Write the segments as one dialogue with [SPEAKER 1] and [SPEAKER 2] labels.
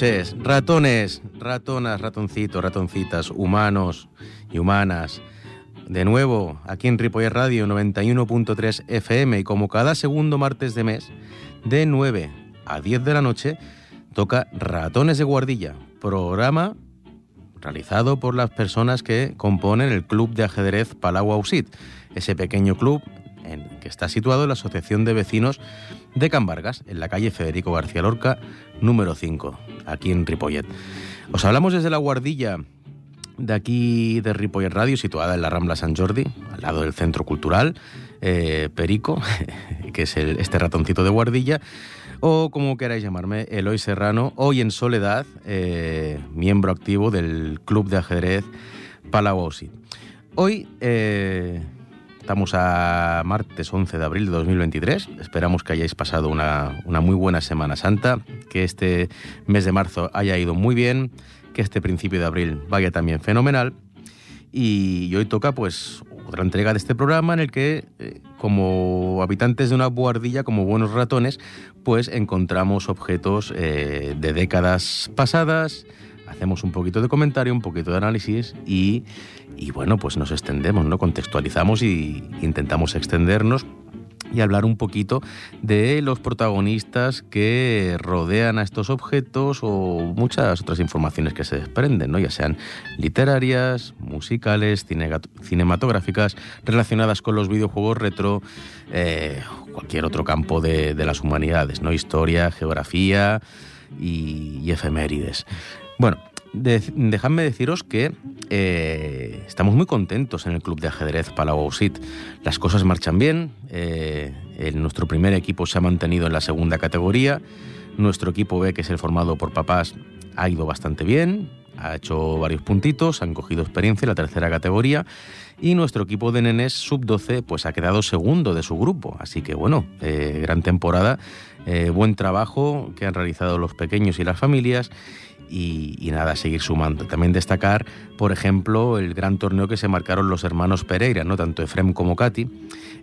[SPEAKER 1] Ratones, ratonas, ratoncitos, ratoncitas, humanos y humanas. De nuevo, aquí en Ripoller Radio 91.3 FM y como cada segundo martes de mes, de 9 a 10 de la noche, toca Ratones de Guardilla, programa realizado por las personas que componen el Club de Ajedrez Palau Ausit, ese pequeño club en, que está situado en la Asociación de Vecinos de Can Vargas, en la calle Federico García Lorca, número 5, aquí en Ripollet. Os hablamos desde la guardilla de aquí de Ripollet Radio, situada en la Rambla San Jordi, al lado del Centro Cultural eh, Perico, que es este ratoncito de guardilla, o como queráis llamarme, Eloy Serrano, hoy en soledad, eh, miembro activo del Club de Ajedrez Palau Hoy eh, estamos a martes 11 de abril de 2023, esperamos que hayáis pasado una, una muy buena Semana Santa, que este mes de marzo haya ido muy bien, que este principio de abril vaya también fenomenal. Y hoy toca pues otra entrega de este programa en el que, eh, como habitantes de una buhardilla, como buenos ratones, pues encontramos objetos eh, de décadas pasadas, hacemos un poquito de comentario, un poquito de análisis y, y bueno, pues nos extendemos, ¿no? Contextualizamos y intentamos extendernos y hablar un poquito de los protagonistas que rodean a estos objetos o muchas otras informaciones que se desprenden, ¿no? ya sean literarias, musicales, cinematográficas, relacionadas con los videojuegos retro, eh, cualquier otro campo de, las humanidades, ¿no? historia, geografía y, y efemérides. Bueno, dejadme deciros que eh, estamos muy contentos en el club de ajedrez Palau Las cosas marchan bien. Eh, nuestro primer equipo se ha mantenido en la segunda categoría. Nuestro equipo B, que es el formado por papás, ha ido bastante bien. Ha hecho varios puntitos, han cogido experiencia en la tercera categoría. Y nuestro equipo de nenes sub-12 pues ha quedado segundo de su grupo. Así que bueno, eh, gran temporada, buen trabajo que han realizado los pequeños y las familias y, nada, seguir sumando. También destacar, por ejemplo, el gran torneo que se marcaron los hermanos Pereira, ¿no? tanto Efrem como Katy.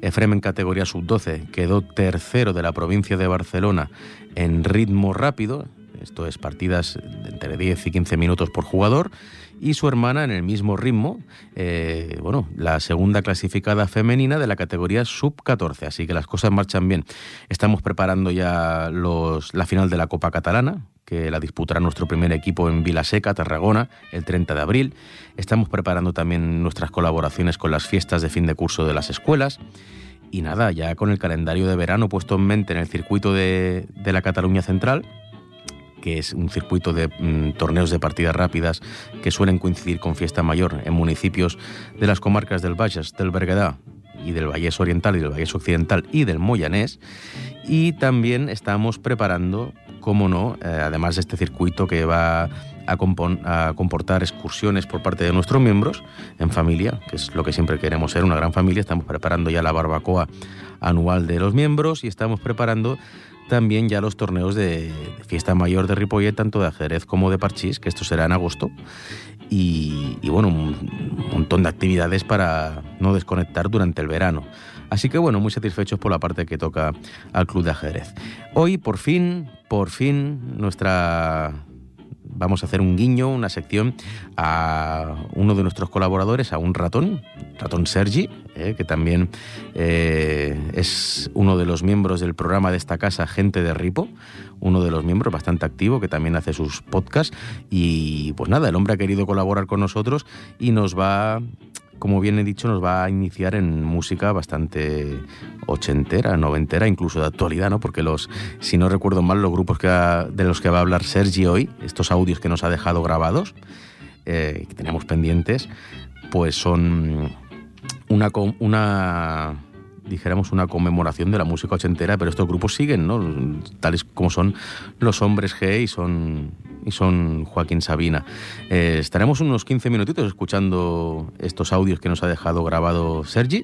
[SPEAKER 1] Efrem en categoría sub-12 quedó tercero de la provincia de Barcelona en ritmo rápido, esto es partidas entre 10 y 15 minutos por jugador, y su hermana en el mismo ritmo, eh, bueno, la segunda clasificada femenina de la categoría sub-14, así que las cosas marchan bien. Estamos preparando ya la final de la Copa Catalana, que la disputará nuestro primer equipo en Vilaseca, Tarragona, el 30 de abril. Estamos preparando también nuestras colaboraciones con las fiestas de fin de curso de las escuelas. Y nada, ya con el calendario de verano puesto en mente en el circuito de, la Cataluña Central, que es un circuito de mm, torneos de partidas rápidas que suelen coincidir con fiesta mayor en municipios de las comarcas del Bages, del Berguedà y del Vallés Oriental y del Vallés Occidental y del Moyanés. Y también estamos preparando cómo no, eh, además de este circuito que va a, comportar excursiones por parte de nuestros miembros en familia, que es lo que siempre queremos ser, una gran familia. Estamos preparando ya la barbacoa anual de los miembros y estamos preparando también ya los torneos de, fiesta mayor de Ripollet, tanto de ajedrez como de parchís, que esto será en agosto. Y, y bueno, un montón de actividades para no desconectar durante el verano. Así que bueno, muy satisfechos por la parte que toca al Club de Ajedrez. Hoy, por fin, por fin, nuestra vamos a hacer un guiño, una sección a uno de nuestros colaboradores, a un ratón, ratón Sergi, eh, que también eh, es uno de los miembros del programa de esta casa, Gente de Ripo, uno de los miembros bastante activo que también hace sus podcasts. Y pues nada, el hombre ha querido colaborar con nosotros y nos va como bien he dicho, nos va a iniciar en música bastante ochentera, noventera, incluso de actualidad, ¿no? Porque los, si no recuerdo mal, los grupos que de los que va a hablar Sergi hoy, estos audios que nos ha dejado grabados, eh, que tenemos pendientes, pues son una, una dijéramos, una conmemoración de la música ochentera, pero estos grupos siguen, ¿no? Tales como son los hombres G y son, y son Joaquín Sabina. Eh, estaremos unos 15 minutitos escuchando estos audios que nos ha dejado grabado Sergi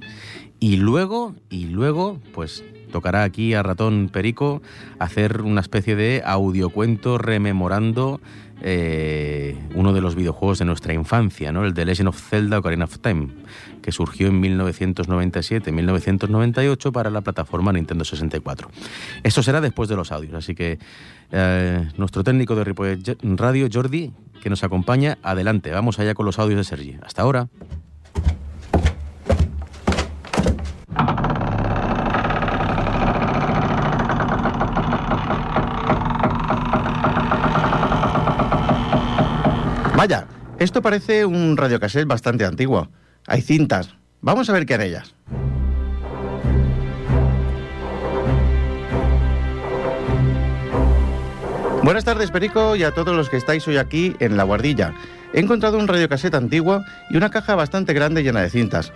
[SPEAKER 1] y luego, y luego, pues tocará aquí a Ratón Perico hacer una especie de audiocuento rememorando eh, uno de los videojuegos de nuestra infancia, ¿no? el de Legend of Zelda Ocarina of Time, que surgió en 1997-1998 para la plataforma Nintendo 64. Esto será después de los audios, así que eh, nuestro técnico de Ripollet Radio, Jordi, que nos acompaña, adelante, vamos allá con los audios de Sergi. Hasta ahora.
[SPEAKER 2] Esto parece un radiocassette bastante antiguo. Hay cintas. Vamos a ver qué hay en ellas. Buenas tardes, Perico, y a todos los que estáis hoy aquí en La Guardilla. He encontrado un radiocassette antiguo y una caja bastante grande llena de cintas.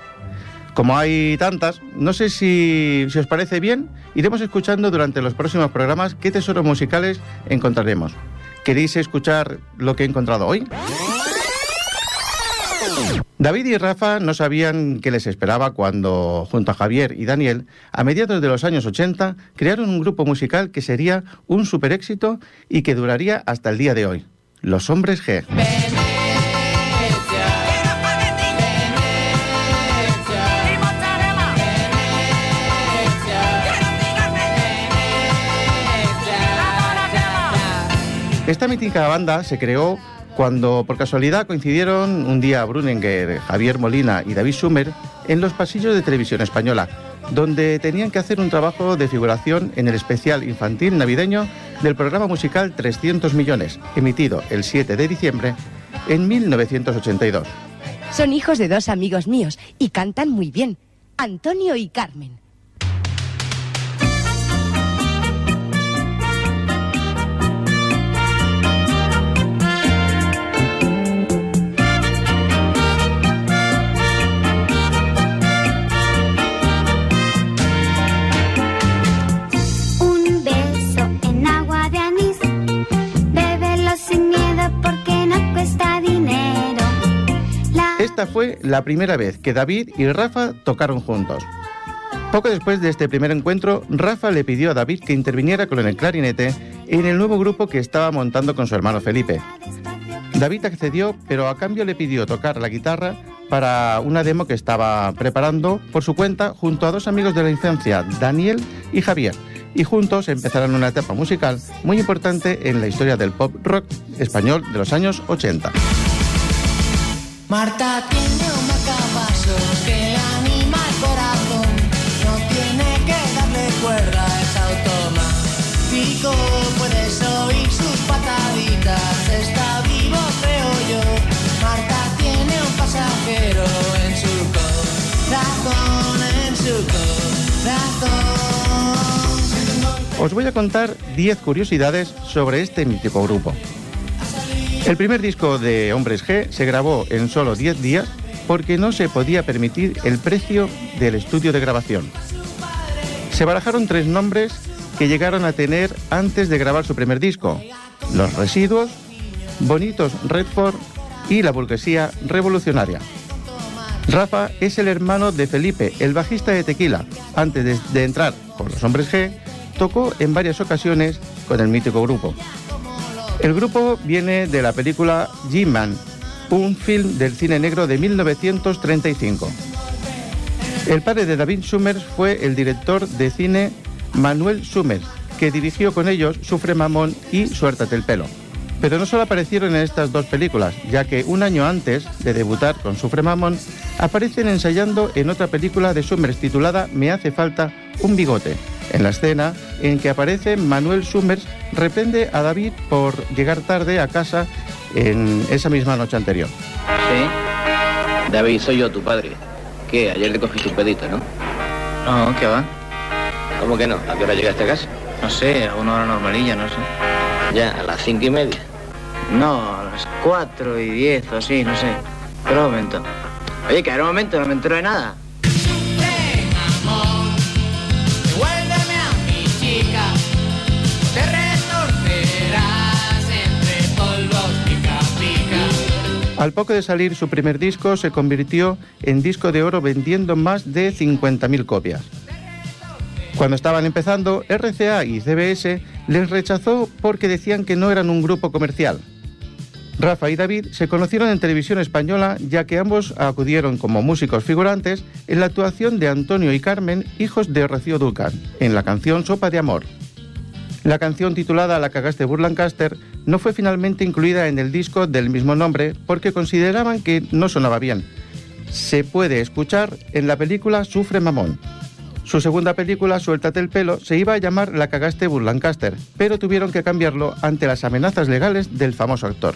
[SPEAKER 2] Como hay tantas, no sé si, si os parece bien, iremos escuchando durante los próximos programas qué tesoros musicales encontraremos. ¿Queréis escuchar lo que he encontrado hoy? David y Rafa no sabían qué les esperaba cuando, junto a Javier y Daniel, a mediados de los años 80, crearon un grupo musical que sería un super éxito y que duraría hasta el día de hoy, Los Hombres G. Esta mítica banda se creó cuando por casualidad coincidieron un día Bruninger, Javier Molina y David Schumer en los pasillos de televisión española, donde tenían que hacer un trabajo de figuración en el especial infantil navideño del programa musical 300 millones, emitido el 7 de diciembre en 1982.
[SPEAKER 3] Son hijos de dos amigos míos y cantan muy bien, Antonio y Carmen.
[SPEAKER 2] Fue la primera vez que David y Rafa tocaron juntos. Poco después de este primer encuentro, Rafa le pidió a David que interviniera con el clarinete en el nuevo grupo que estaba montando con su hermano Felipe. David accedió, pero a cambio le pidió tocar la guitarra para una demo que estaba preparando por su cuenta junto a dos amigos de la infancia, Daniel y Javier, y juntos empezaron una etapa musical muy importante en la historia del pop rock español de los años 80.
[SPEAKER 4] Marta tiene un marcapasos que anima el corazón. No tiene que darle cuerda, es automático. Puedes oír sus pataditas, está vivo, creo yo. Marta tiene un pasajero en su corazón, en su corazón.
[SPEAKER 2] Os voy a contar 10 curiosidades sobre este mítico grupo. El primer disco de Hombres G se grabó en solo 10 días porque no se podía permitir el precio del estudio de grabación. Se barajaron tres nombres que llegaron a tener antes de grabar su primer disco. Los Residuos, Bonitos Redford y La Burguesía Revolucionaria. Rafa es el hermano de Felipe, el bajista de Tequila. Antes de, entrar con los Hombres G, tocó en varias ocasiones con el mítico grupo. El grupo viene de la película G-Man, un film del cine negro de 1935. El padre de David Summers fue el director de cine Manuel Summers, que dirigió con ellos Sufre Mamón y Suéltate el pelo. Pero no solo aparecieron en estas dos películas, ya que un año antes de debutar con Sufre Mamón, aparecen ensayando en otra película de Summers titulada Me hace falta un bigote. En la escena en que aparece Manuel Summers reprende a David por llegar tarde a casa en esa misma noche anterior.
[SPEAKER 5] Sí. David, soy yo, tu padre. ¿Qué? Ayer le cogí su pedito, ¿no?
[SPEAKER 6] No, ¿qué va?
[SPEAKER 5] ¿Cómo que no? ¿A qué hora llegaste a casa?
[SPEAKER 6] No sé, a una hora normalilla, no sé.
[SPEAKER 5] Ya, a las cinco y media.
[SPEAKER 6] No, a las cuatro y diez o así, no sé. Pero un momento. Oye, que ahora un momento, no me entero de nada.
[SPEAKER 2] Al poco de salir su primer disco se convirtió en disco de oro vendiendo más de 50.000 copias. Cuando estaban empezando, RCA y CBS les rechazó porque decían que no eran un grupo comercial. Rafa y David se conocieron en televisión española ya que ambos acudieron como músicos figurantes en la actuación de Antonio y Carmen, hijos de Rocío Ducan, en la canción Sopa de Amor. La canción titulada La cagaste Burlancaster no fue finalmente incluida en el disco del mismo nombre porque consideraban que no sonaba bien. Se puede escuchar en la película Sufre Mamón. Su segunda película, Suéltate el pelo, se iba a llamar La cagaste Burlancaster, pero tuvieron que cambiarlo ante las amenazas legales del famoso actor.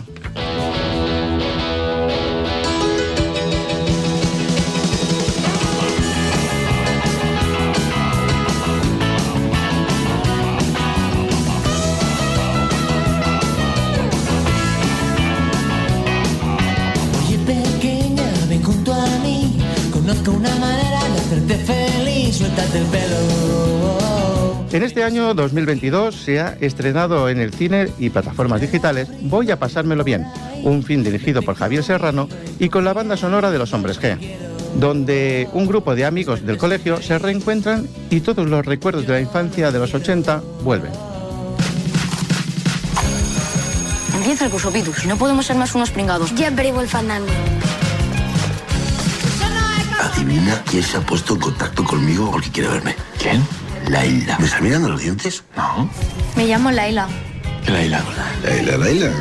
[SPEAKER 2] Este año 2022 se ha estrenado en el cine y plataformas digitales Voy a pasármelo bien, un film dirigido por Javier Serrano y con la banda sonora de Los Hombres G, donde un grupo de amigos del colegio se reencuentran y todos los recuerdos de la infancia de los 80 vuelven.
[SPEAKER 7] Empieza el curso, Pitu. Si no podemos ser más unos pringados.
[SPEAKER 8] Ya el fandango.
[SPEAKER 9] Adivina quién se ha puesto en contacto conmigo porque quiere verme. ¿Quién? Laila. ¿Me está mirando los dientes? No.
[SPEAKER 8] Me llamo Laila.
[SPEAKER 9] ¿Qué Laila? Laila, Laila.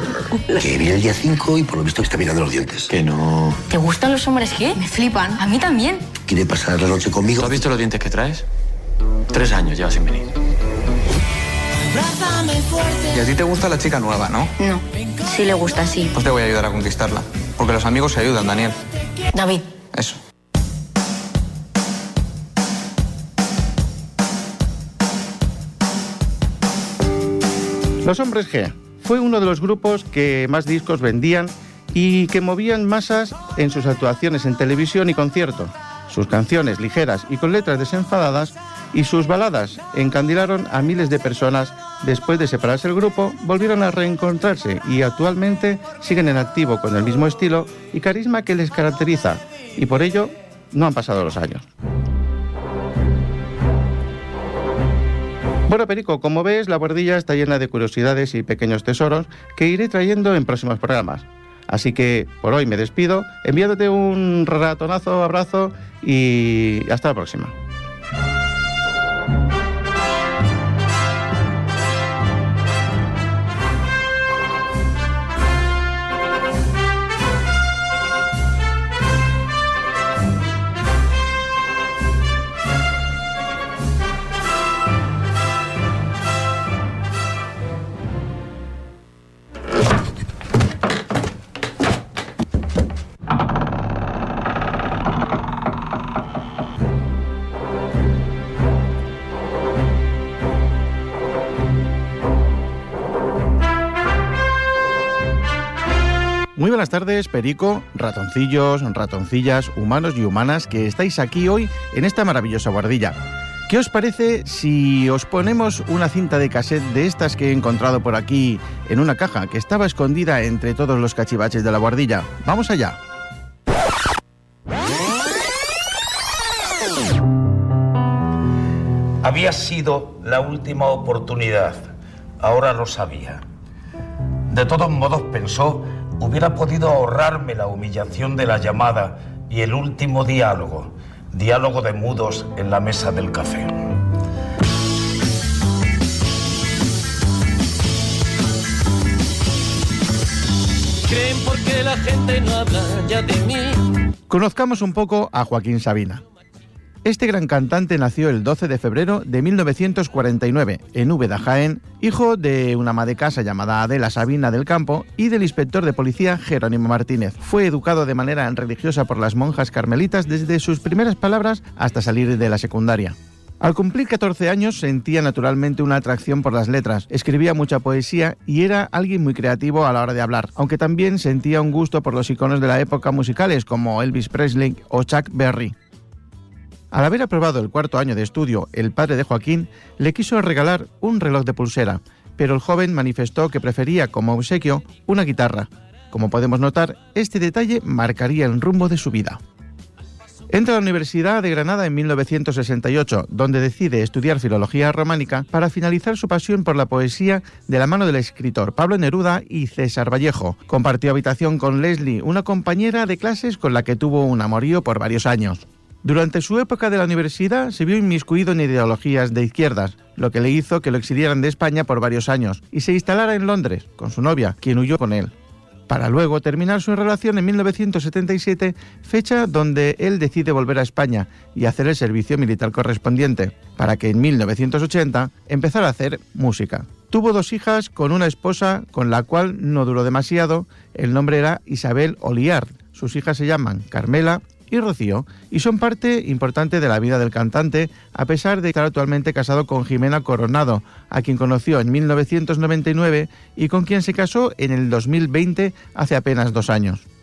[SPEAKER 9] Que viene el día 5 y por lo visto está mirando los dientes. Que no.
[SPEAKER 7] ¿Te gustan los hombres G? Me flipan. A mí también.
[SPEAKER 9] ¿Quiere pasar la noche conmigo?
[SPEAKER 10] ¿Tú has visto los dientes que traes? Tres años llevas sin venir. Y a ti te gusta la chica nueva, ¿no?
[SPEAKER 7] No. Sí le gusta, sí.
[SPEAKER 10] Pues te voy a ayudar a conquistarla. Porque los amigos se ayudan, Daniel.
[SPEAKER 7] David.
[SPEAKER 10] Eso.
[SPEAKER 2] Los Hombres G fue uno de los grupos que más discos vendían y que movían masas en sus actuaciones en televisión y concierto. Sus canciones ligeras y con letras desenfadadas y sus baladas encandilaron a miles de personas. Después de separarse el grupo, volvieron a reencontrarse y actualmente siguen en activo con el mismo estilo y carisma que les caracteriza y por ello no han pasado los años. Bueno, Perico, como ves, la bordilla está llena de curiosidades y pequeños tesoros que iré trayendo en próximos programas. Así que por hoy me despido, enviándote un ratonazo, abrazo y hasta la próxima. Muy buenas tardes, Perico, ratoncillos, ratoncillas, humanos y humanas que estáis aquí hoy en esta maravillosa guardilla. ¿Qué os parece si os ponemos una cinta de cassette de estas que he encontrado por aquí en una caja que estaba escondida entre todos los cachivaches de la guardilla? Vamos allá.
[SPEAKER 11] Había sido la última oportunidad, ahora lo sabía. De todos modos pensó, hubiera podido ahorrarme la humillación de la llamada y el último diálogo, diálogo de mudos en la mesa del café.
[SPEAKER 4] Creen porque la gente no habla ya de mí
[SPEAKER 2] Conozcamos un poco a Joaquín Sabina. Este gran cantante nació el 12 de febrero de 1949 en Úbeda, Jaén, hijo de una ama de casa llamada Adela Sabina del Campo y del inspector de policía Jerónimo Martínez. Fue educado de manera religiosa por las monjas carmelitas desde sus primeras palabras hasta salir de la secundaria. Al cumplir 14 años sentía naturalmente una atracción por las letras, escribía mucha poesía y era alguien muy creativo a la hora de hablar, aunque también sentía un gusto por los iconos de la época musicales como Elvis Presley o Chuck Berry. Al haber aprobado el cuarto año de estudio, el padre de Joaquín le quiso regalar un reloj de pulsera, pero el joven manifestó que prefería como obsequio una guitarra. Como podemos notar, este detalle marcaría el rumbo de su vida. Entra a la Universidad de Granada en 1968, donde decide estudiar filología románica para finalizar su pasión por la poesía de la mano del escritor Pablo Neruda y César Vallejo. Compartió habitación con Leslie, una compañera de clases con la que tuvo un amorío por varios años. Durante su época de la universidad se vio inmiscuido en ideologías de izquierdas, lo que le hizo que lo exiliaran de España por varios años y se instalara en Londres con su novia, quien huyó con él para luego terminar su relación en 1977, fecha donde él decide volver a España y hacer el servicio militar correspondiente, para que en 1980 empezara a hacer música. Tuvo dos hijas con una esposa con la cual no duró demasiado, el nombre era Isabel Oliar. Sus hijas se llaman Carmela y Rocío, y son parte importante de la vida del cantante, a pesar de estar actualmente casado con Jimena Coronado, a quien conoció en 1999 y con quien se casó en el 2020, hace apenas dos años.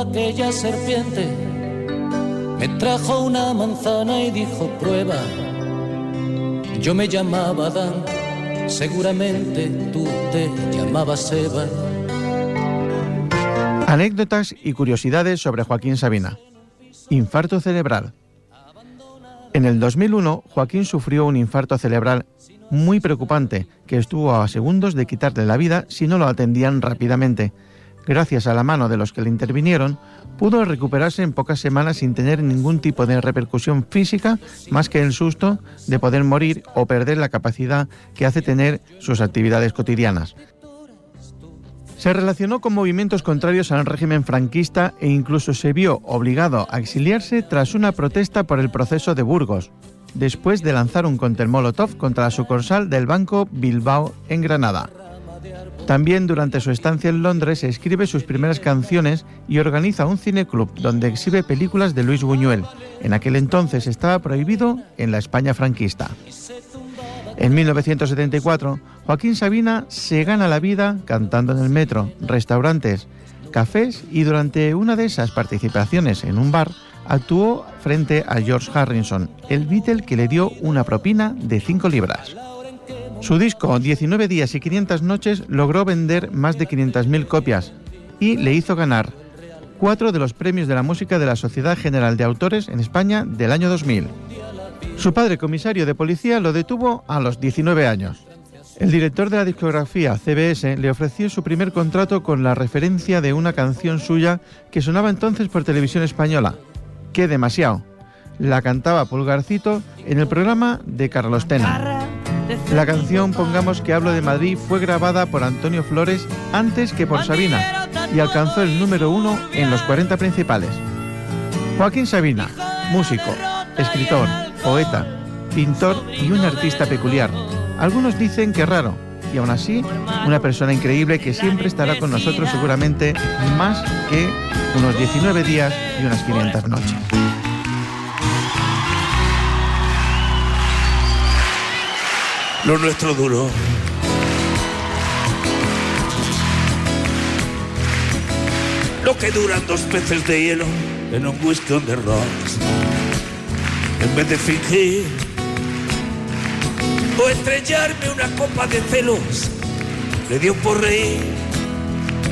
[SPEAKER 12] Aquella serpiente me trajo una manzana y dijo prueba. Yo me llamaba Adán, seguramente tú te llamabas Eva.
[SPEAKER 2] Anécdotas y curiosidades sobre Joaquín Sabina. Infarto cerebral. En el 2001, Joaquín sufrió un infarto cerebral muy preocupante que estuvo a segundos de quitarle la vida si no lo atendían rápidamente gracias a la mano de los que le intervinieron, pudo recuperarse en pocas semanas sin tener ningún tipo de repercusión física más que el susto de poder morir o perder la capacidad que hace tener sus actividades cotidianas. Se relacionó con movimientos contrarios al régimen franquista e incluso se vio obligado a exiliarse tras una protesta por el proceso de Burgos, después de lanzar un cóctel Molotov contra la sucursal del Banco Bilbao en Granada. También durante su estancia en Londres escribe sus primeras canciones y organiza un cineclub donde exhibe películas de Luis Buñuel. En aquel entonces estaba prohibido en la España franquista. En 1974, Joaquín Sabina se gana la vida cantando en el metro, restaurantes, cafés y durante una de esas participaciones en un bar actuó frente a George Harrison, el Beatle que le dio una propina de 5 libras. Su disco 19 días y 500 noches logró vender más de 500.000 copias y le hizo ganar cuatro de los premios de la música de la Sociedad General de Autores en España del año 2000. Su padre, comisario de policía, lo detuvo a los 19 años. El director de la discografía CBS le ofreció su primer contrato con la referencia de una canción suya que sonaba entonces por televisión española, Que demasiado. La cantaba Pulgarcito en el programa de Carlos Tena. La canción Pongamos que hablo de Madrid fue grabada por Antonio Flores antes que por Sabina y alcanzó el número uno en los 40 principales. Joaquín Sabina, músico, escritor, poeta, pintor y un artista peculiar. Algunos dicen que raro, y aún así una persona increíble que siempre estará con nosotros seguramente más que unos 19 días y unas 500 noches.
[SPEAKER 13] Lo nuestro duro. Lo que duran dos peces de hielo en un whisky on the. En vez de fingir o estrellarme una copa de celos, le dio por reír.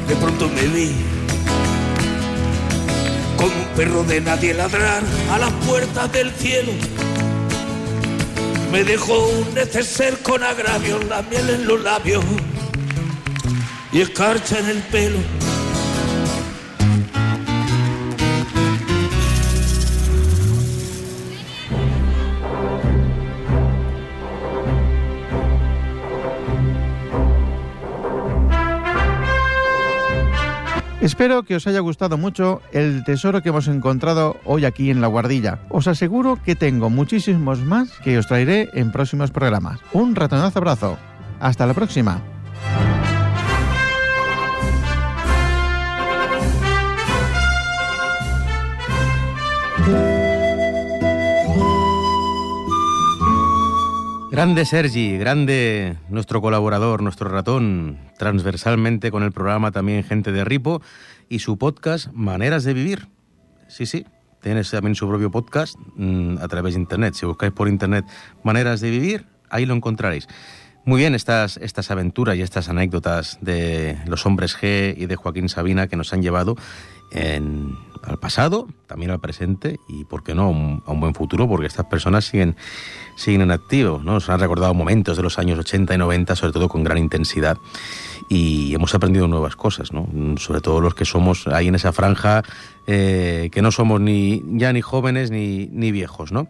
[SPEAKER 13] De pronto me vi como un perro de nadie ladrar a las puertas del cielo me dejó un neceser con agravio, la miel en los labios y escarcha en el pelo.
[SPEAKER 2] Espero que os haya gustado mucho el tesoro que hemos encontrado hoy aquí en La Guardilla. Os aseguro que tengo muchísimos más que os traeré en próximos programas. Un ratonazo abrazo. Hasta la próxima.
[SPEAKER 1] Grande Sergi, grande nuestro colaborador, nuestro ratón, transversalmente con el programa también Gente de Ripo y su podcast Maneras de Vivir. Sí, sí, tienes también su propio podcast mm, a través de Internet. Si buscáis por Internet Maneras de Vivir, ahí lo encontraréis. Muy bien estas, estas aventuras y estas anécdotas de los hombres G y de Joaquín Sabina que nos han llevado al pasado, también al presente y, ¿por qué no?, a un buen futuro, porque estas personas siguen, siguen en activo, ¿no? Nos han recordado momentos de los años 80 y 90, sobre todo con gran intensidad, y hemos aprendido nuevas cosas, ¿no? Sobre todo los que somos ahí en esa franja, eh, que no somos ni ya ni jóvenes ni, ni viejos, ¿no?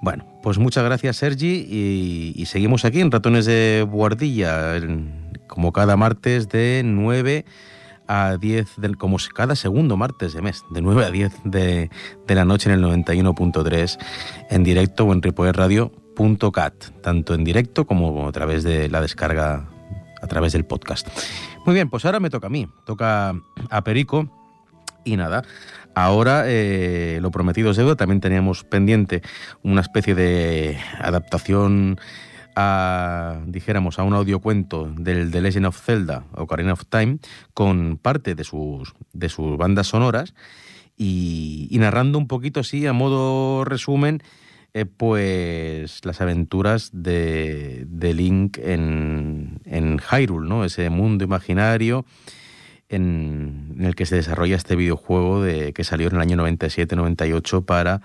[SPEAKER 1] Bueno, pues muchas gracias Sergi y, y seguimos aquí en Ratones de Guardilla, como cada martes de 9 a 10, del, como cada segundo martes de mes, de 9 a 10 de, de la noche en el 91.3, en directo o en ripoerradio.cat, tanto en directo como a través de la descarga, a través del podcast. Muy bien, pues ahora me toca a mí, toca a Perico y nada. Ahora, eh, lo prometido es deuda, también teníamos pendiente una especie de adaptación a, dijéramos, a un audiocuento del The Legend of Zelda, Ocarina of Time, con parte de sus, de sus bandas sonoras y, narrando un poquito así, a modo resumen, eh, pues las aventuras de, de Link en, en, Hyrule, ¿no? Ese mundo imaginario en, en, el que se desarrolla este videojuego de, que salió en el año 97-98 para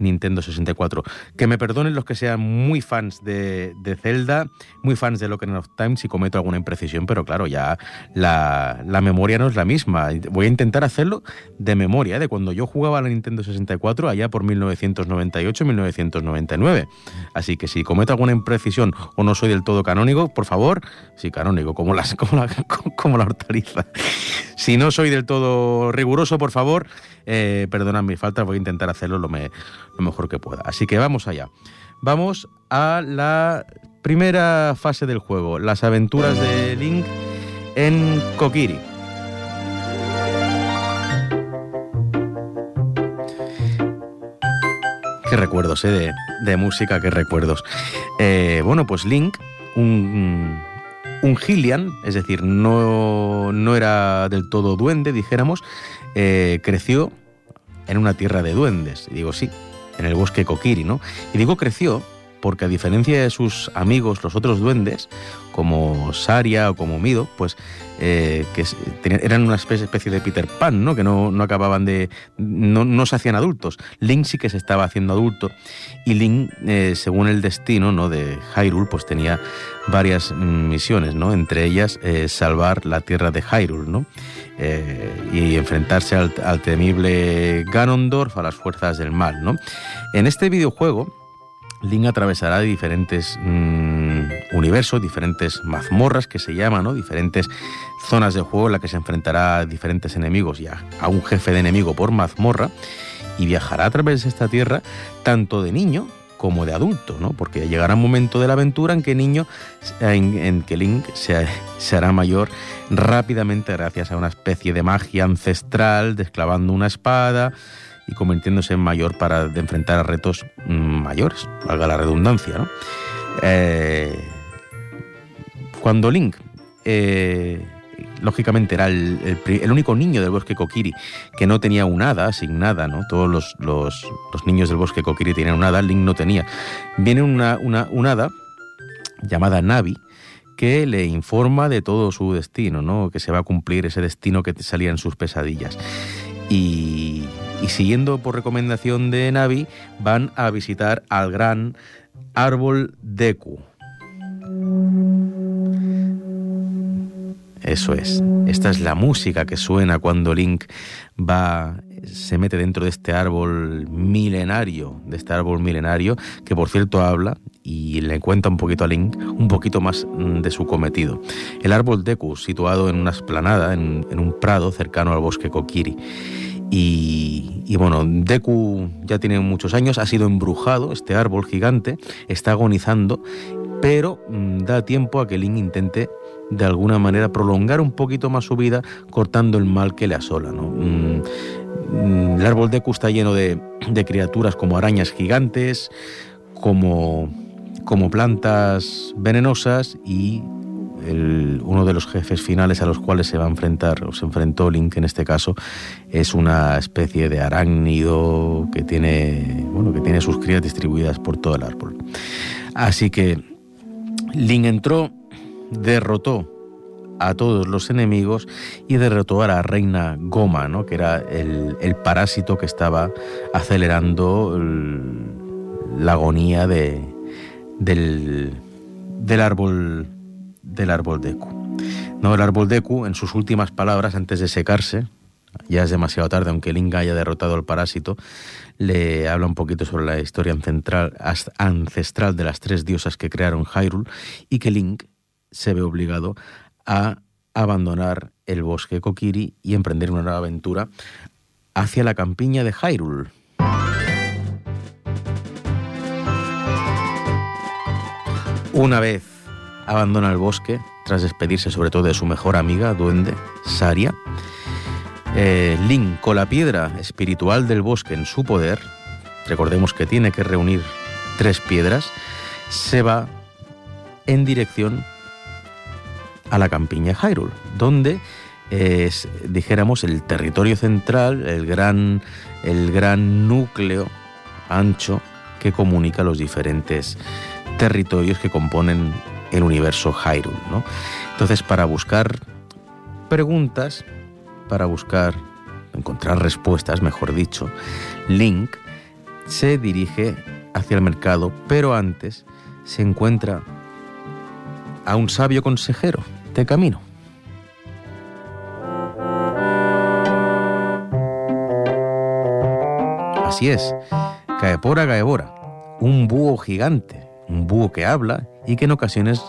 [SPEAKER 1] Nintendo 64. Que me perdonen los que sean muy fans de, de Zelda, muy fans de Ocarina of Time si cometo alguna imprecisión, pero claro, ya la, la, memoria no es la misma. Voy a intentar hacerlo de memoria, de cuando yo jugaba a la Nintendo 64 allá por 1998-1999. Así que si cometo alguna imprecisión o no soy del todo canónico, por favor, sí, canónico, como, las, como, la, como la hortaliza. Si no soy del todo riguroso, por favor, eh, perdonad mis faltas, voy a intentar hacerlo lo, me, lo mejor que pueda. Así que vamos allá. Vamos a la primera fase del juego, las aventuras de Link en Kokiri. Qué recuerdos, ¿eh? De, de música, qué recuerdos. Eh, bueno, pues Link, un, un Hylian, es decir, no, no era del todo duende, dijéramos, eh, creció en una tierra de duendes. Y digo, sí, en el bosque Kokiri, ¿no? Y digo creció porque a diferencia de sus amigos, los otros duendes, como Saria o como Mido, pues eh, que eran una especie, de Peter Pan, ¿no? Que no, no acababan de. No, no, se hacían adultos. Link sí que se estaba haciendo adulto. Y Link, eh, según el destino ¿no? de Hyrule, pues tenía varias misiones, ¿no? Entre ellas eh, salvar la tierra de Hyrule, ¿no? Y enfrentarse al, al, temible Ganondorf, a las fuerzas del mal, ¿no? En este videojuego. Link atravesará diferentes mmm, universos, diferentes mazmorras que se llaman, ¿no? diferentes zonas de juego en las que se enfrentará a diferentes enemigos y a, un jefe de enemigo por mazmorra y viajará a través de esta tierra tanto de niño como de adulto, ¿no? porque llegará un momento de la aventura en que niño, en, en que Link se, se, hará mayor rápidamente gracias a una especie de magia ancestral, desclavando una espada, y convirtiéndose en mayor para enfrentar a retos mayores, valga la redundancia. ¿no? Eh, cuando Link, eh, lógicamente, era el, el, único niño del bosque Kokiri que no tenía un hada asignada, ¿no? todos los, los, los niños del bosque Kokiri tenían un hada, Link no tenía. Viene una, una, un hada llamada Navi, que le informa de todo su destino, ¿no? que se va a cumplir ese destino que salía en sus pesadillas. Y, y siguiendo por recomendación de Navi, van a visitar al gran árbol Deku. Eso es. Esta es la música que suena cuando Link va se mete dentro de este árbol milenario, de este árbol milenario, que por cierto habla y le cuenta un poquito a Link un poquito más de su cometido. El árbol Deku, situado en una esplanada, en un prado cercano al bosque Kokiri. Y, y, bueno, Deku ya tiene muchos años, ha sido embrujado, este árbol gigante, está agonizando, pero mmm, da tiempo a que Link intente de alguna manera prolongar un poquito más su vida cortando el mal que le asola. ¿no? Mm, el árbol Deku está lleno de, de criaturas como arañas gigantes, como como plantas venenosas y uno de los jefes finales a los cuales se va a enfrentar, o se enfrentó Link en este caso, es una especie de arácnido que tiene, bueno, que tiene sus crías distribuidas por todo el árbol. Así que Link entró, derrotó a todos los enemigos y derrotó a la reina Goma, ¿no? que era el, el parásito que estaba acelerando el- la agonía de, del, del árbol del árbol Deku. No, el árbol Deku, en sus últimas palabras, antes de secarse, ya es demasiado tarde, aunque Link haya derrotado al parásito, le habla un poquito sobre la historia ancestral de las tres diosas que crearon Hyrule y que Link se ve obligado a abandonar el bosque Kokiri y emprender una nueva aventura hacia la campiña de Hyrule. Una vez abandona el bosque, tras despedirse sobre todo de su mejor amiga, duende, Saria, eh, Link, con la piedra espiritual del bosque en su poder, recordemos que tiene que reunir tres piedras, se va en dirección a la campiña Hyrule, donde es, dijéramos, el territorio central, el gran, el gran núcleo ancho que comunica los diferentes territorios que componen el universo Hyrule. ¿no? Entonces, para buscar preguntas, para buscar, encontrar respuestas, mejor dicho, Link se dirige hacia el mercado, pero antes se encuentra a un sabio consejero de camino. Así es, Caepora Gaebora, un búho gigante, un búho que habla y que en ocasiones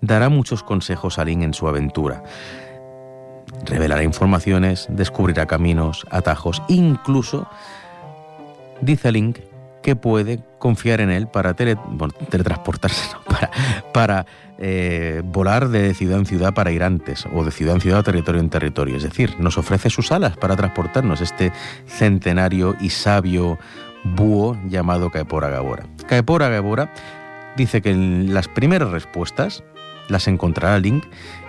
[SPEAKER 1] dará muchos consejos a Link en su aventura. Revelará informaciones, descubrirá caminos, atajos, incluso dice Link que puede confiar en él para tele- teletransportarse, no, para, eh, volar de ciudad en ciudad para ir antes, o de ciudad en ciudad territorio en territorio. Es decir, nos ofrece sus alas para transportarnos este centenario y sabio búho llamado Caepora Gabora. Caepora Gabora dice que las primeras respuestas las encontrará Link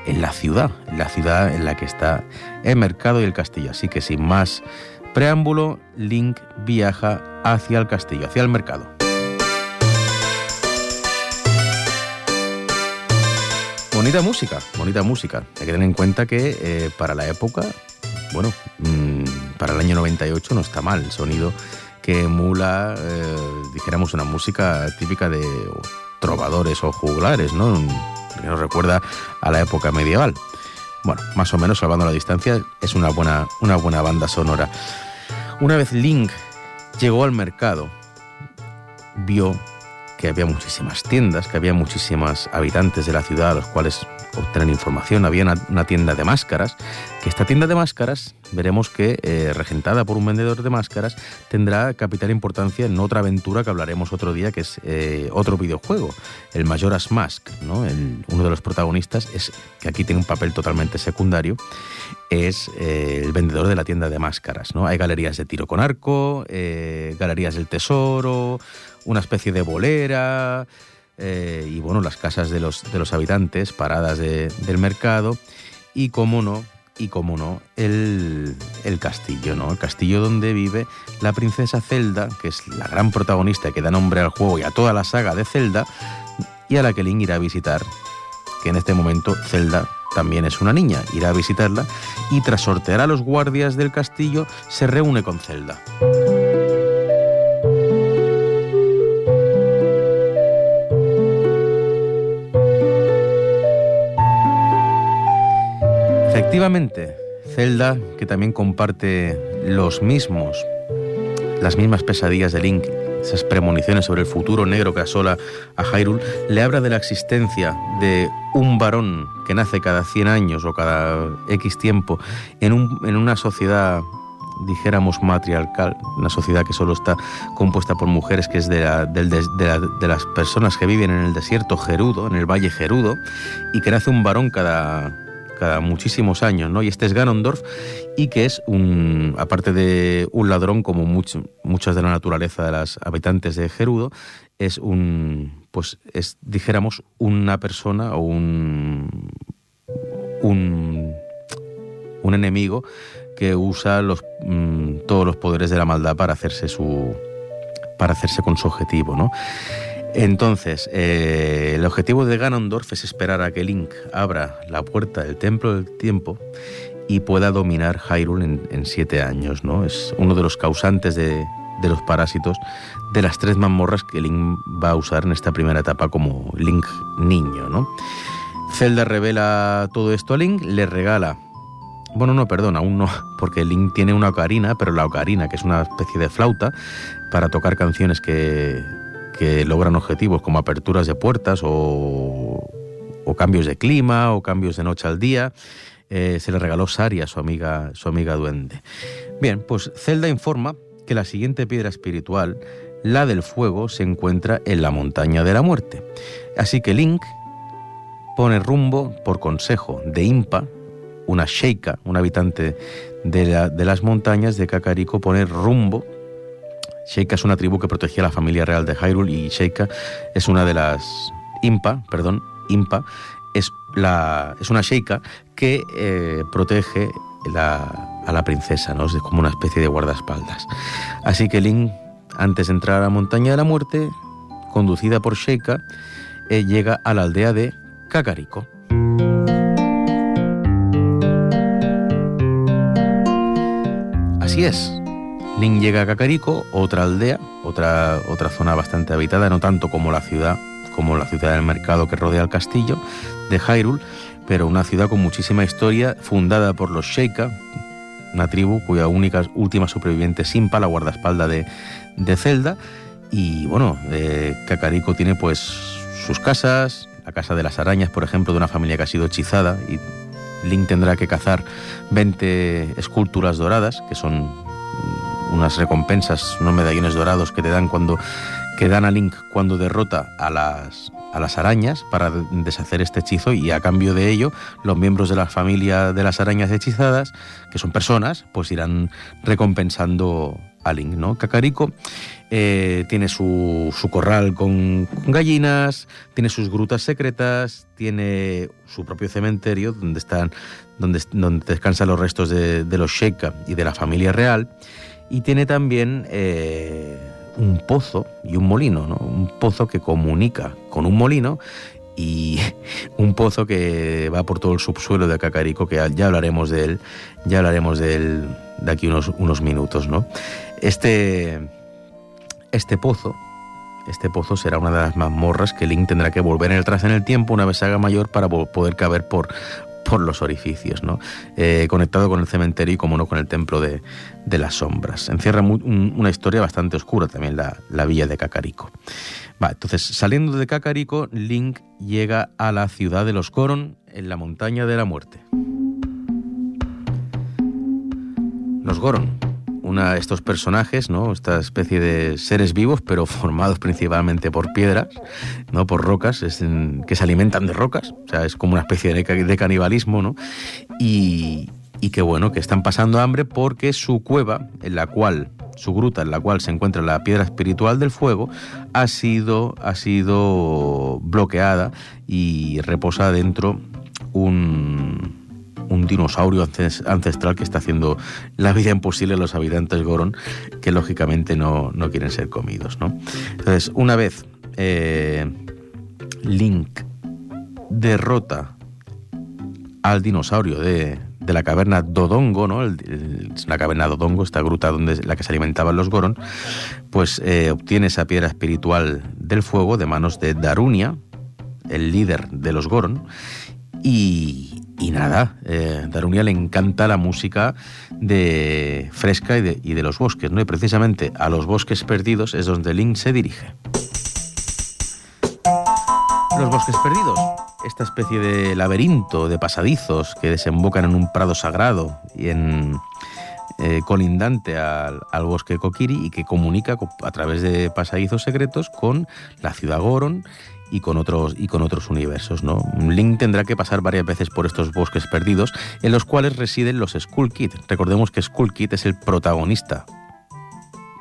[SPEAKER 1] en la ciudad, en la ciudad en la que está el mercado y el castillo. Así que sin más preámbulo, Link viaja hacia el castillo, hacia el mercado. Bonita música, bonita música. Hay que tener en cuenta que eh, para la época, bueno, mm, para el año 98 no está mal el sonido que emula, eh, dijéramos, una música típica de trovadores o juglares, ¿no? Que nos recuerda a la época medieval. Bueno, más o menos salvando la distancia, es una buena, una buena banda sonora. Una vez Link llegó al mercado, vio que había muchísimas tiendas, que había muchísimos habitantes de la ciudad a los cuales obtener información. Había una, una tienda de máscaras, que esta tienda de máscaras, veremos que, eh, regentada por un vendedor de máscaras, tendrá capital importancia en otra aventura que hablaremos otro día, que es eh, otro videojuego, el Majora's Mask. ¿no? Uno de los protagonistas, es que aquí tiene un papel totalmente secundario, es eh, el vendedor de la tienda de máscaras. ¿no? Hay galerías de tiro con arco, galerías del tesoro, una especie de bolera y bueno, las casas de los, de los habitantes, paradas de- del mercado y cómo no, y cómo no, el, el castillo, ¿no? El castillo donde vive la princesa Zelda, que es la gran protagonista que da nombre al juego y a toda la saga de Zelda, y a la que Link irá a visitar, que en este momento Zelda también es una niña, irá a visitarla y tras sortear a los guardias del castillo se reúne con Zelda. Efectivamente, Zelda, que también comparte los mismos, las mismas pesadillas de Link, esas premoniciones sobre el futuro negro que asola a Hyrule, le habla de la existencia de un varón que nace cada 100 años o cada X tiempo en, un- en una sociedad dijéramos matriarcal, una sociedad que solo está compuesta por mujeres, que es de, de las personas que viven en el desierto Gerudo, en el valle Gerudo, y que nace un varón cada cada muchísimos años, ¿no? Y este es Ganondorf y que es un, aparte de un ladrón como muchas de la naturaleza de las habitantes de Gerudo, es un, pues es, dijéramos, una persona o un, un, un enemigo que usa los, mm, todos los poderes de la maldad para hacerse su, para hacerse con su objetivo, ¿no? Entonces, eh, el objetivo de Ganondorf es esperar a que Link abra la puerta del Templo del Tiempo y pueda dominar Hyrule en, siete años, ¿no? Es uno de los causantes de, de los parásitos de las tres mazmorras que Link va a usar en esta primera etapa como Link niño, ¿no? Zelda revela todo esto a Link, le regala bueno, no, perdón, aún no, porque Link tiene una ocarina, pero la ocarina, que es una especie de flauta para tocar canciones que, que logran objetivos como aperturas de puertas o, o, cambios de clima o cambios de noche al día, eh, se le regaló Saria, su amiga, su amiga duende. Bien, pues Zelda informa que la siguiente piedra espiritual, la del fuego, se encuentra en la montaña de la muerte. Así que Link pone rumbo por consejo de Impa, una sheika, un habitante de, las montañas de Kakariko, pone rumbo. Sheika es una tribu que protegía a la familia real de Hyrule y Sheika es una de las Impa, perdón, Impa es, la, es una sheika que eh, protege la, a la princesa, ¿no? Es como una especie de guardaespaldas. Así que Link, antes de entrar a la montaña de la muerte, conducida por Sheika, eh, llega a la aldea de Kakariko. Así es. Link llega a Kakariko, otra aldea, otra, otra zona bastante habitada, no tanto como la ciudad, como la ciudad del mercado que rodea el castillo de Hyrule, pero una ciudad con muchísima historia, fundada por los Sheikah, una tribu cuya única última superviviente es Simpa, la guardaespaldas de, Zelda. Y bueno, eh, Kakariko tiene pues sus casas, la casa de las arañas, por ejemplo, de una familia que ha sido hechizada y Link tendrá que cazar 20 esculturas doradas, que son unas recompensas, unos medallones dorados que te dan cuando que dan a Link cuando derrota a las a las arañas para deshacer este hechizo y a cambio de ello los miembros de la familia de las arañas hechizadas, que son personas, pues irán recompensando a Link, ¿no? Kakariko eh, tiene su, su corral con, gallinas, tiene sus grutas secretas, tiene su propio cementerio donde están donde, donde descansan los restos de, de los Sheikah y de la familia real y tiene también eh, un pozo y un molino, ¿no? un pozo que comunica con un molino y un pozo que va por todo el subsuelo de Cacarico, que ya hablaremos de él, ya hablaremos de él de aquí unos, unos minutos. ¿no? Este, este pozo, este pozo será una de las mazmorras que Link tendrá que volver en el tras en el tiempo una vez haga mayor para poder caber por, por los orificios, ¿no? Eh, conectado con el cementerio y, como no, con el templo de, de las sombras. Encierra una historia bastante oscura también la, la villa de Cacarico. Va, entonces, saliendo de Cacarico, Link llega a la ciudad de los Goron, en la montaña de la muerte. Los Goron, una, estos personajes, ¿no? Esta especie de seres vivos, pero formados principalmente por piedras, ¿no? Por rocas, es que se alimentan de rocas, o sea, es como una especie de, de canibalismo, ¿no? Y, y que bueno, que están pasando hambre porque su cueva, en la cual, su gruta en la cual se encuentra la piedra espiritual del fuego, ha sido, ha sido bloqueada y reposa dentro un un dinosaurio ancestral que está haciendo la vida imposible a los habitantes Goron, que lógicamente no, no quieren ser comidos. ¿no? Entonces, una vez eh, Link derrota al dinosaurio de, de la caverna Dodongo, ¿no? El, el, la caverna Dodongo, esta gruta donde la que se alimentaban los Goron, pues eh, obtiene esa piedra espiritual del fuego de manos de Darunia, el líder de los Goron, y, y nada, eh, Darunia le encanta la música de fresca y de, y de, los bosques, ¿no? Y precisamente a los bosques perdidos es donde Link se dirige. Los bosques perdidos, esta especie de laberinto de pasadizos que desembocan en un prado sagrado y en eh, colindante al, al bosque Kokiri y que comunica co- a través de pasadizos secretos con la ciudad Goron y con otros y con otros universos, ¿no? Link tendrá que pasar varias veces por estos bosques perdidos en los cuales residen los Skull Kid. Recordemos que Skull Kid es el protagonista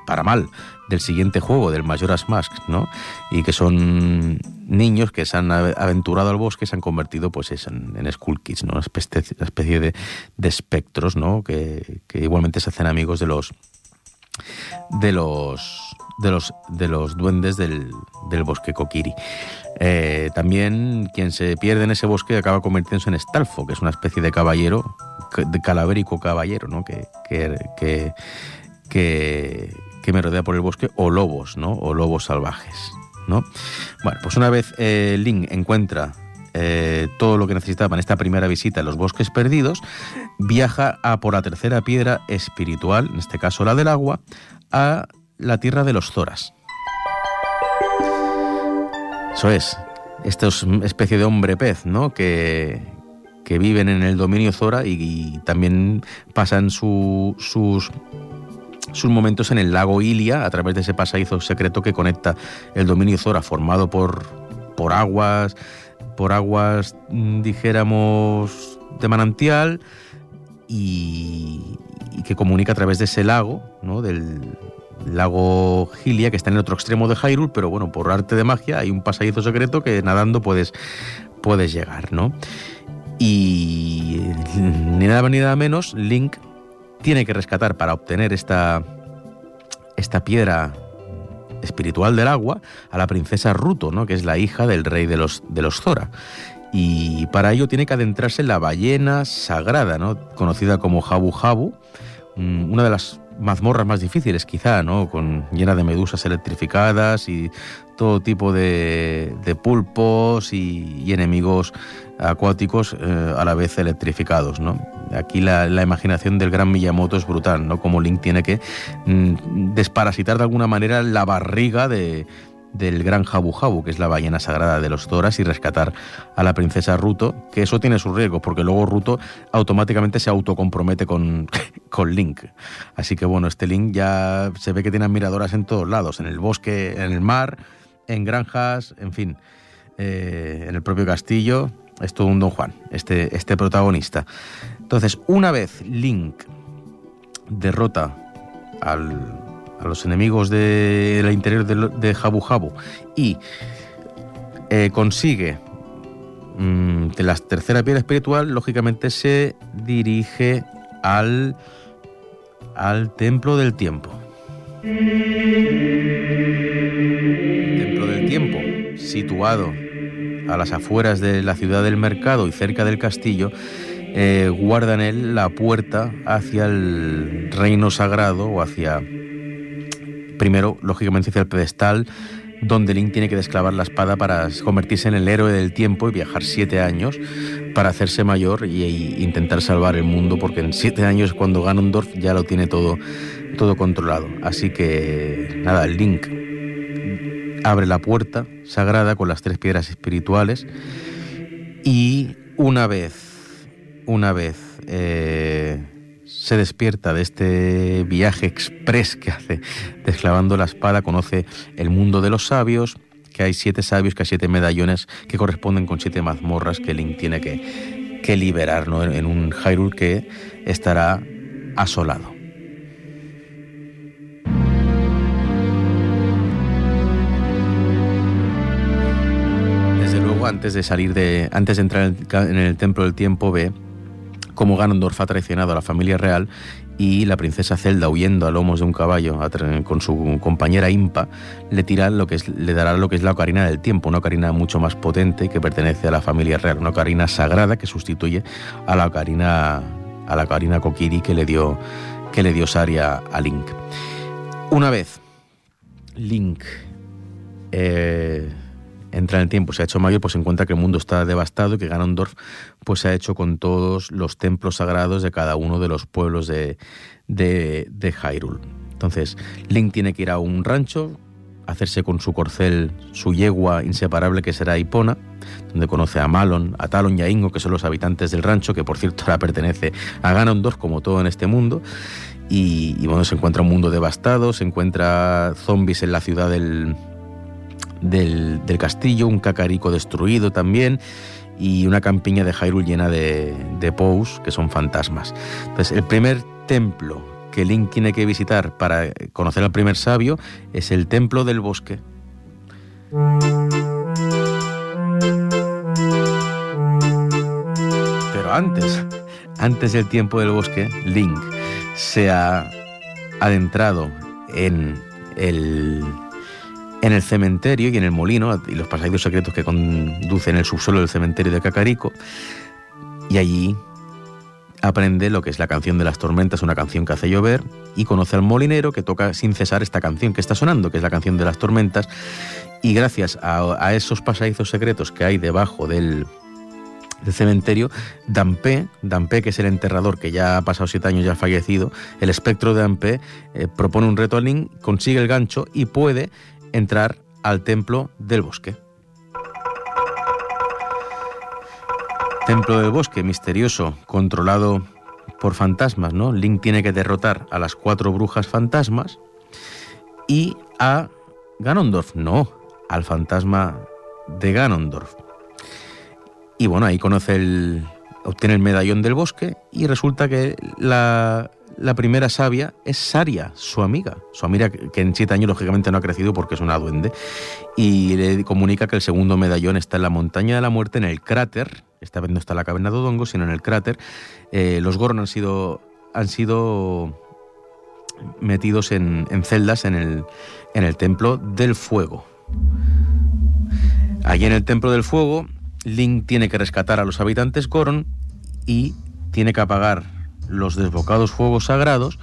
[SPEAKER 1] para mal del siguiente juego del Majora's Mask, ¿no? Y que son niños que se han ave- aventurado al bosque y se han convertido pues en, en Skull Kids, ¿no? Una especie, una especie de, de espectros, ¿no? Que, que igualmente se hacen amigos de los de los de los de los duendes del, del bosque Kokiri. Eh, también quien se pierde en ese bosque acaba convirtiéndose en Stalfo, que es una especie de caballero, de calavérico caballero, ¿no? Que, que, que, que, me rodea por el bosque, o lobos, ¿no? O lobos salvajes, ¿no? Bueno, pues una vez eh, Link encuentra eh, todo lo que necesitaba en esta primera visita a los bosques perdidos, viaja a por la tercera piedra espiritual, en este caso la del agua, a la tierra de los Zoras. Eso es, esta especie de hombre pez, ¿no? Que, que viven en el dominio Zora y, y también pasan su- sus sus momentos en el lago Ilia a través de ese pasadizo secreto que conecta el dominio Zora formado por, por aguas, por aguas, mm, dijéramos, de manantial y, y que comunica a través de ese lago, ¿no? del lago Gilia, que está en el otro extremo de Hyrule, pero bueno, por arte de magia hay un pasadizo secreto que nadando puedes, puedes llegar, ¿no? Y ni nada ni nada menos, Link tiene que rescatar para obtener esta, esta piedra espiritual del agua a la princesa Ruto, ¿no? que es la hija del rey de los, de los Zora. Y para ello tiene que adentrarse en la ballena sagrada, ¿no? conocida como Jabu Jabu, mm, una de las mazmorras más difíciles quizá, ¿no? con, llena de medusas electrificadas y todo tipo de, de pulpos y, enemigos acuáticos eh, a la vez electrificados, ¿no? Aquí la, la imaginación del gran Miyamoto es brutal, ¿no? Como Link tiene que mm, desparasitar de alguna manera la barriga de, del gran Jabu Jabu, que es la ballena sagrada de los Zoras, y rescatar a la princesa Ruto, que eso tiene sus riesgos, porque luego Ruto automáticamente se autocompromete con, con Link. Así que bueno, este Link ya se ve que tiene admiradoras en todos lados, en el bosque, en el mar, en granjas, en fin, eh, en el propio castillo. Es todo un Don Juan, este, este protagonista. Entonces, una vez Link derrota al, a los enemigos de- del interior de, Jabu Jabu y eh, consigue mm, de la tercera piedra espiritual, lógicamente se dirige al, al templo del tiempo. Templo del tiempo, situado a las afueras de la ciudad del mercado y cerca del castillo, eh, guarda en él la puerta hacia el reino sagrado o hacia, primero, lógicamente, hacia el pedestal donde Link tiene que desclavar la espada para convertirse en el héroe del tiempo y viajar siete años para hacerse mayor y, y intentar salvar el mundo, porque en siete años es cuando Ganondorf ya lo tiene todo, todo controlado. Así que, nada, Link abre la puerta sagrada con las tres piedras espirituales y una vez, una vez eh, se despierta de este viaje express que hace desclavando la espada, conoce el mundo de los sabios, que hay siete sabios, que hay siete medallones que corresponden con siete mazmorras que Link tiene que, que liberar en, un Hyrule que estará asolado. Desde luego, antes de salir de. antes de entrar en el, en el templo del tiempo, ve cómo Ganondorf ha traicionado a la familia real y la princesa Zelda, huyendo a lomos de un caballo con su compañera Impa, le tira lo que le dará lo que es la ocarina del tiempo, una ocarina mucho más potente que pertenece a la familia real, una ocarina sagrada que sustituye a la ocarina a la ocarina Kokiri que le dio que le dio Saria a Link. Una vez Link eh, entra en el tiempo, se ha hecho mayor, pues se encuentra que el mundo está devastado y que Ganondorf pues se ha hecho con todos los templos sagrados de cada uno de los pueblos de, de, de Hyrule. Entonces, Link tiene que ir a un rancho hacerse con su corcel su yegua inseparable que será Hipona, donde conoce a Malon, a Talon y a Ingo, que son los habitantes del rancho, que por cierto ahora pertenece a Ganondorf, como todo en este mundo. Y, bueno, se encuentra un mundo devastado, se encuentra zombies en la ciudad del, del, del castillo, un cacarico destruido también y una campiña de Hyrule llena de, de Pous, que son fantasmas. Entonces, el primer templo que Link tiene que visitar para conocer al primer sabio es el templo del bosque. Pero antes, antes del tiempo del bosque, Link se ha adentrado en el, en el cementerio y en el molino y los pasadizos secretos que conducen el subsuelo del cementerio de Cacarico. Y allí aprende lo que es la canción de las tormentas, una canción que hace llover, y conoce al molinero que toca sin cesar esta canción que está sonando, que es la canción de las tormentas. Y gracias a, esos pasadizos secretos que hay debajo del, del cementerio, Dampé, Dampé, que es el enterrador que ya ha pasado siete años, ya ha fallecido, el espectro de Dampé eh, propone un reto a Link, consigue el gancho y puede entrar al templo del bosque. Templo del bosque, misterioso, controlado por fantasmas, ¿no? Link tiene que derrotar a las cuatro brujas fantasmas y a Ganondorf, no, al fantasma de Ganondorf. Y bueno, ahí conoce el. obtiene el medallón del bosque y resulta que la, la primera sabia es Saria, su amiga. Su amiga que en siete años lógicamente no ha crecido porque es una duende. Y le comunica que el segundo medallón está en la montaña de la muerte, en el cráter. Esta vez no está en la caverna de Odongo, sino en el cráter. Eh, los Goron han sido. han sido metidos en, en celdas en el, en el templo del fuego. Allí en el templo del fuego Link tiene que rescatar a los habitantes Goron y tiene que apagar los desbocados fuegos sagrados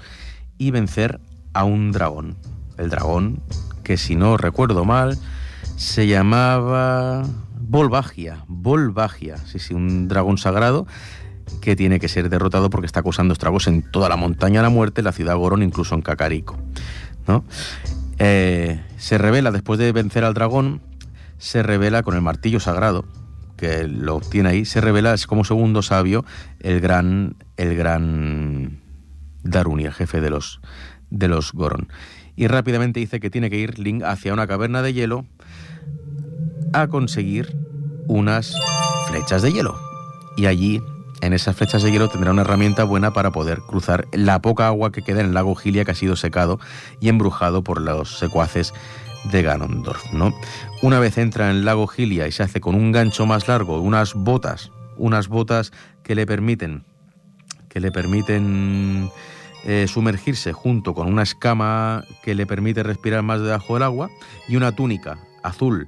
[SPEAKER 1] y vencer a un dragón. El dragón, que si no recuerdo mal, se llamaba Volvagia. Volvagia, sí, sí, un dragón sagrado que tiene que ser derrotado porque está causando estragos en toda la montaña de la muerte, la ciudad Goron, incluso en Cacarico. ¿no? Eh, se revela, después de vencer al dragón, se revela con el martillo sagrado, que lo obtiene ahí, se revela como segundo sabio el gran, el gran Daruni, el jefe de los, de los Goron. Y rápidamente dice que tiene que ir Link hacia una caverna de hielo a conseguir unas flechas de hielo. Y allí, en esas flechas de hielo, tendrá una herramienta buena para poder cruzar la poca agua que queda en el lago Gilia que ha sido secado y embrujado por los secuaces de Ganondorf, ¿no? Una vez entra en el lago Gilia y se hace con un gancho más largo, unas botas, unas botas que le permiten que le permiten eh, sumergirse junto con una escama que le permite respirar más debajo del agua y una túnica azul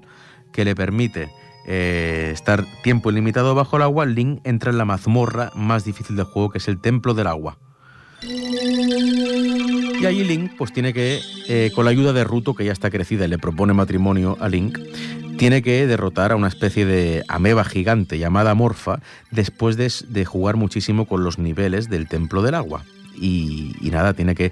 [SPEAKER 1] que le permite eh, estar tiempo ilimitado bajo el agua, Link entra en la mazmorra más difícil del juego que es el Templo del Agua. Y allí Link pues tiene que, eh, con la ayuda de Ruto, que ya está crecida y le propone matrimonio a Link, tiene que derrotar a una especie de ameba gigante llamada Morfa después de, jugar muchísimo con los niveles del Templo del Agua. Y, nada, tiene que,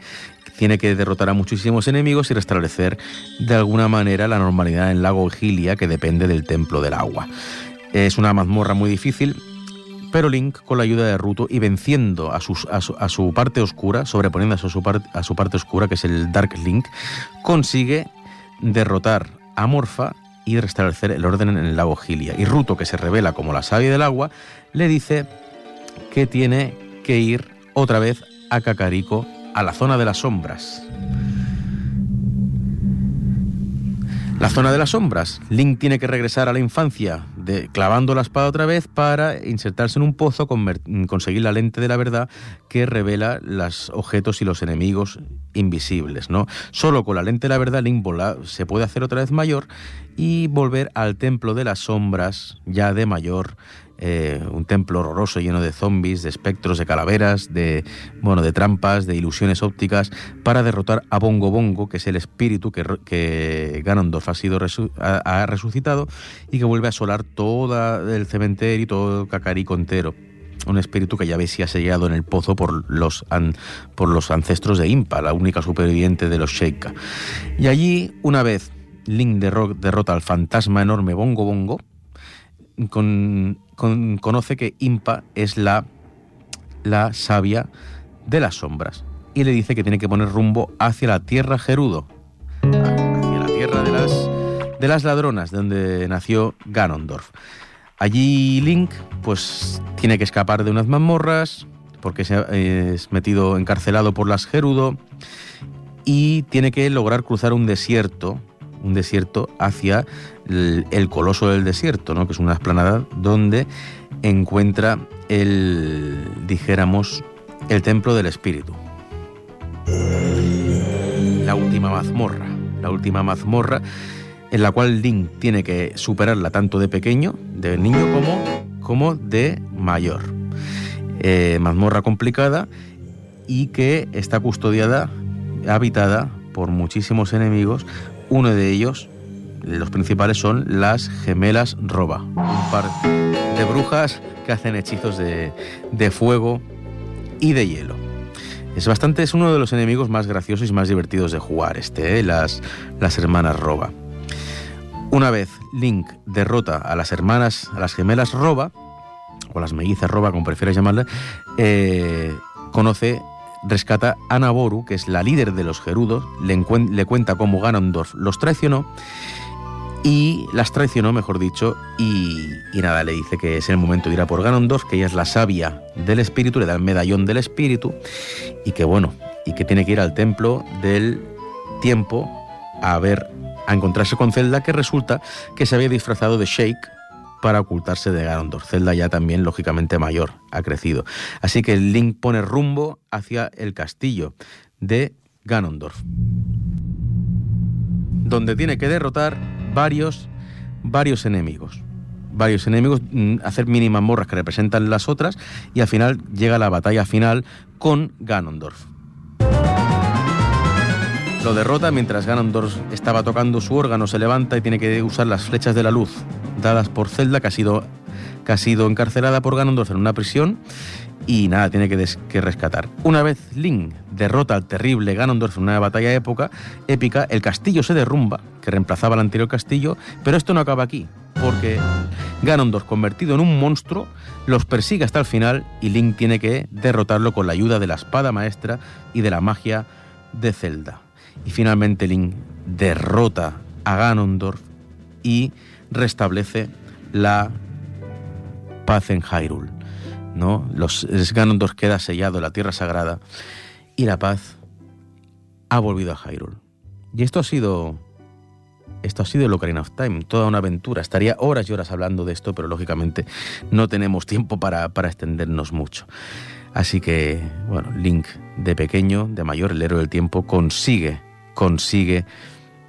[SPEAKER 1] tiene que derrotar a muchísimos enemigos y restablecer de alguna manera la normalidad en lago Gilia, que depende del Templo del Agua. Es una mazmorra muy difícil, pero Link, con la ayuda de Ruto y venciendo a, su, parte oscura, sobreponiéndose a su, parte oscura, que es el Dark Link, consigue derrotar a Morfa y restablecer el orden en el lago Gilia. Y Ruto, que se revela como la sabia del agua, le dice que tiene que ir otra vez a Cacarico, a la zona de las sombras. La zona de las sombras. Link tiene que regresar a la infancia de, clavando la espada otra vez para insertarse en un pozo, conseguir la lente de la verdad que revela los objetos y los enemigos invisibles. ¿no? Solo con la lente de la verdad Link vola, se puede hacer otra vez mayor y volver al templo de las sombras ya de mayor eh, un templo horroroso lleno de zombies, de espectros, de calaveras, de bueno, de trampas, de ilusiones ópticas, para derrotar a Bongo Bongo, que es el espíritu que, que Ganondorf ha sido resu ha, resucitado y que vuelve a asolar todo el cementerio y todo Cacarico entero un espíritu que ya si ha sellado en el pozo por los, an, por los ancestros de Impa, la única superviviente de los Sheikah. Y allí, una vez Link derro- derrota al fantasma enorme Bongo Bongo, con- con- conoce que Impa es la, la sabia de las sombras y le dice que tiene que poner rumbo hacia la tierra Gerudo, hacia la tierra de las, de las ladronas, donde nació Ganondorf. Allí Link pues tiene que escapar de unas mazmorras porque se es metido encarcelado por las Gerudo y tiene que lograr cruzar un desierto, un desierto hacia el, coloso del desierto, ¿no? que es una esplanada donde encuentra el, dijéramos, el templo del espíritu. La última mazmorra, la última mazmorra en la cual Link tiene que superarla tanto de pequeño, de niño como, como de mayor. Eh, mazmorra complicada y que está custodiada, habitada por muchísimos enemigos. Uno de ellos, los principales, son las gemelas Roba, un par de brujas que hacen hechizos de, de fuego y de hielo. Es bastante, es uno de los enemigos más graciosos y más divertidos de jugar, este, ¿eh? las, las hermanas Roba. Una vez Link derrota a las hermanas, a las gemelas Roba, o las mellizas Roba, como prefieras llamarle, eh, conoce, rescata a Naboru, que es la líder de los Gerudos, le, le cuenta cómo Ganondorf los traicionó, y las traicionó, mejor dicho, y, y nada, le dice que es el momento de ir a por Ganondorf, que ella es la sabia del espíritu, le da el medallón del espíritu, y que bueno, y que tiene que ir al templo del tiempo a ver, a encontrarse con Zelda, que resulta que se había disfrazado de Shake para ocultarse de Ganondorf. Zelda ya también, lógicamente, mayor, ha crecido. Así que Link pone rumbo hacia el castillo de Ganondorf, donde tiene que derrotar varios, varios enemigos. Varios enemigos, mm, hacer mini mazmorras que representan las otras, y al final llega la batalla final con Ganondorf. Lo derrota mientras Ganondorf estaba tocando su órgano, se levanta y tiene que usar las flechas de la luz dadas por Zelda, que ha sido, que ha sido encarcelada por Ganondorf en una prisión y nada, tiene que, que rescatar. Una vez Link derrota al terrible Ganondorf en una batalla épica, el castillo se derrumba, que reemplazaba el anterior castillo, pero esto no acaba aquí, porque Ganondorf, convertido en un monstruo, los persigue hasta el final y Link tiene que derrotarlo con la ayuda de la espada maestra y de la magia de Zelda. Y finalmente Link derrota a Ganondorf y restablece la paz en Hyrule. ¿no? Los Ganondorf queda sellado en la tierra sagrada y la paz ha volvido a Hyrule. Y esto ha sido esto ha sido el Ocarina of Time, toda una aventura. Estaría horas y horas hablando de esto, pero lógicamente no tenemos tiempo para, para extendernos mucho. Así que, bueno, Link de pequeño, de mayor, el héroe del tiempo, consigue, consigue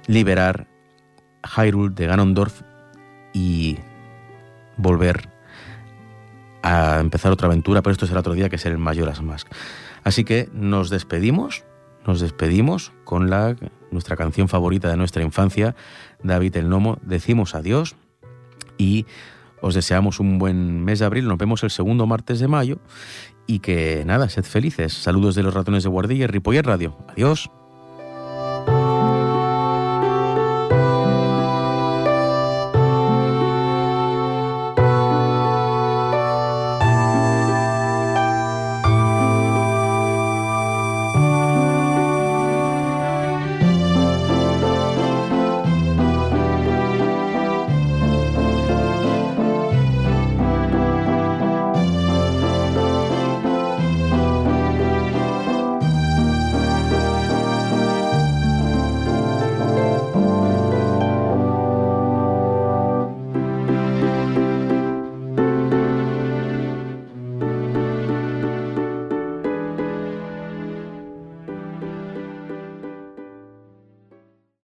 [SPEAKER 1] liberar Hyrule de Ganondorf y volver a empezar otra aventura, pero esto será otro día que es el Majora's Mask. Así que nos despedimos, nos despedimos con la, nuestra canción favorita de nuestra infancia, David el Nomo. Decimos adiós y os deseamos un buen mes de abril. Nos vemos el segundo martes de mayo y que nada, sed felices. Saludos de los ratones de guardilla y Ripoller Radio. Adiós.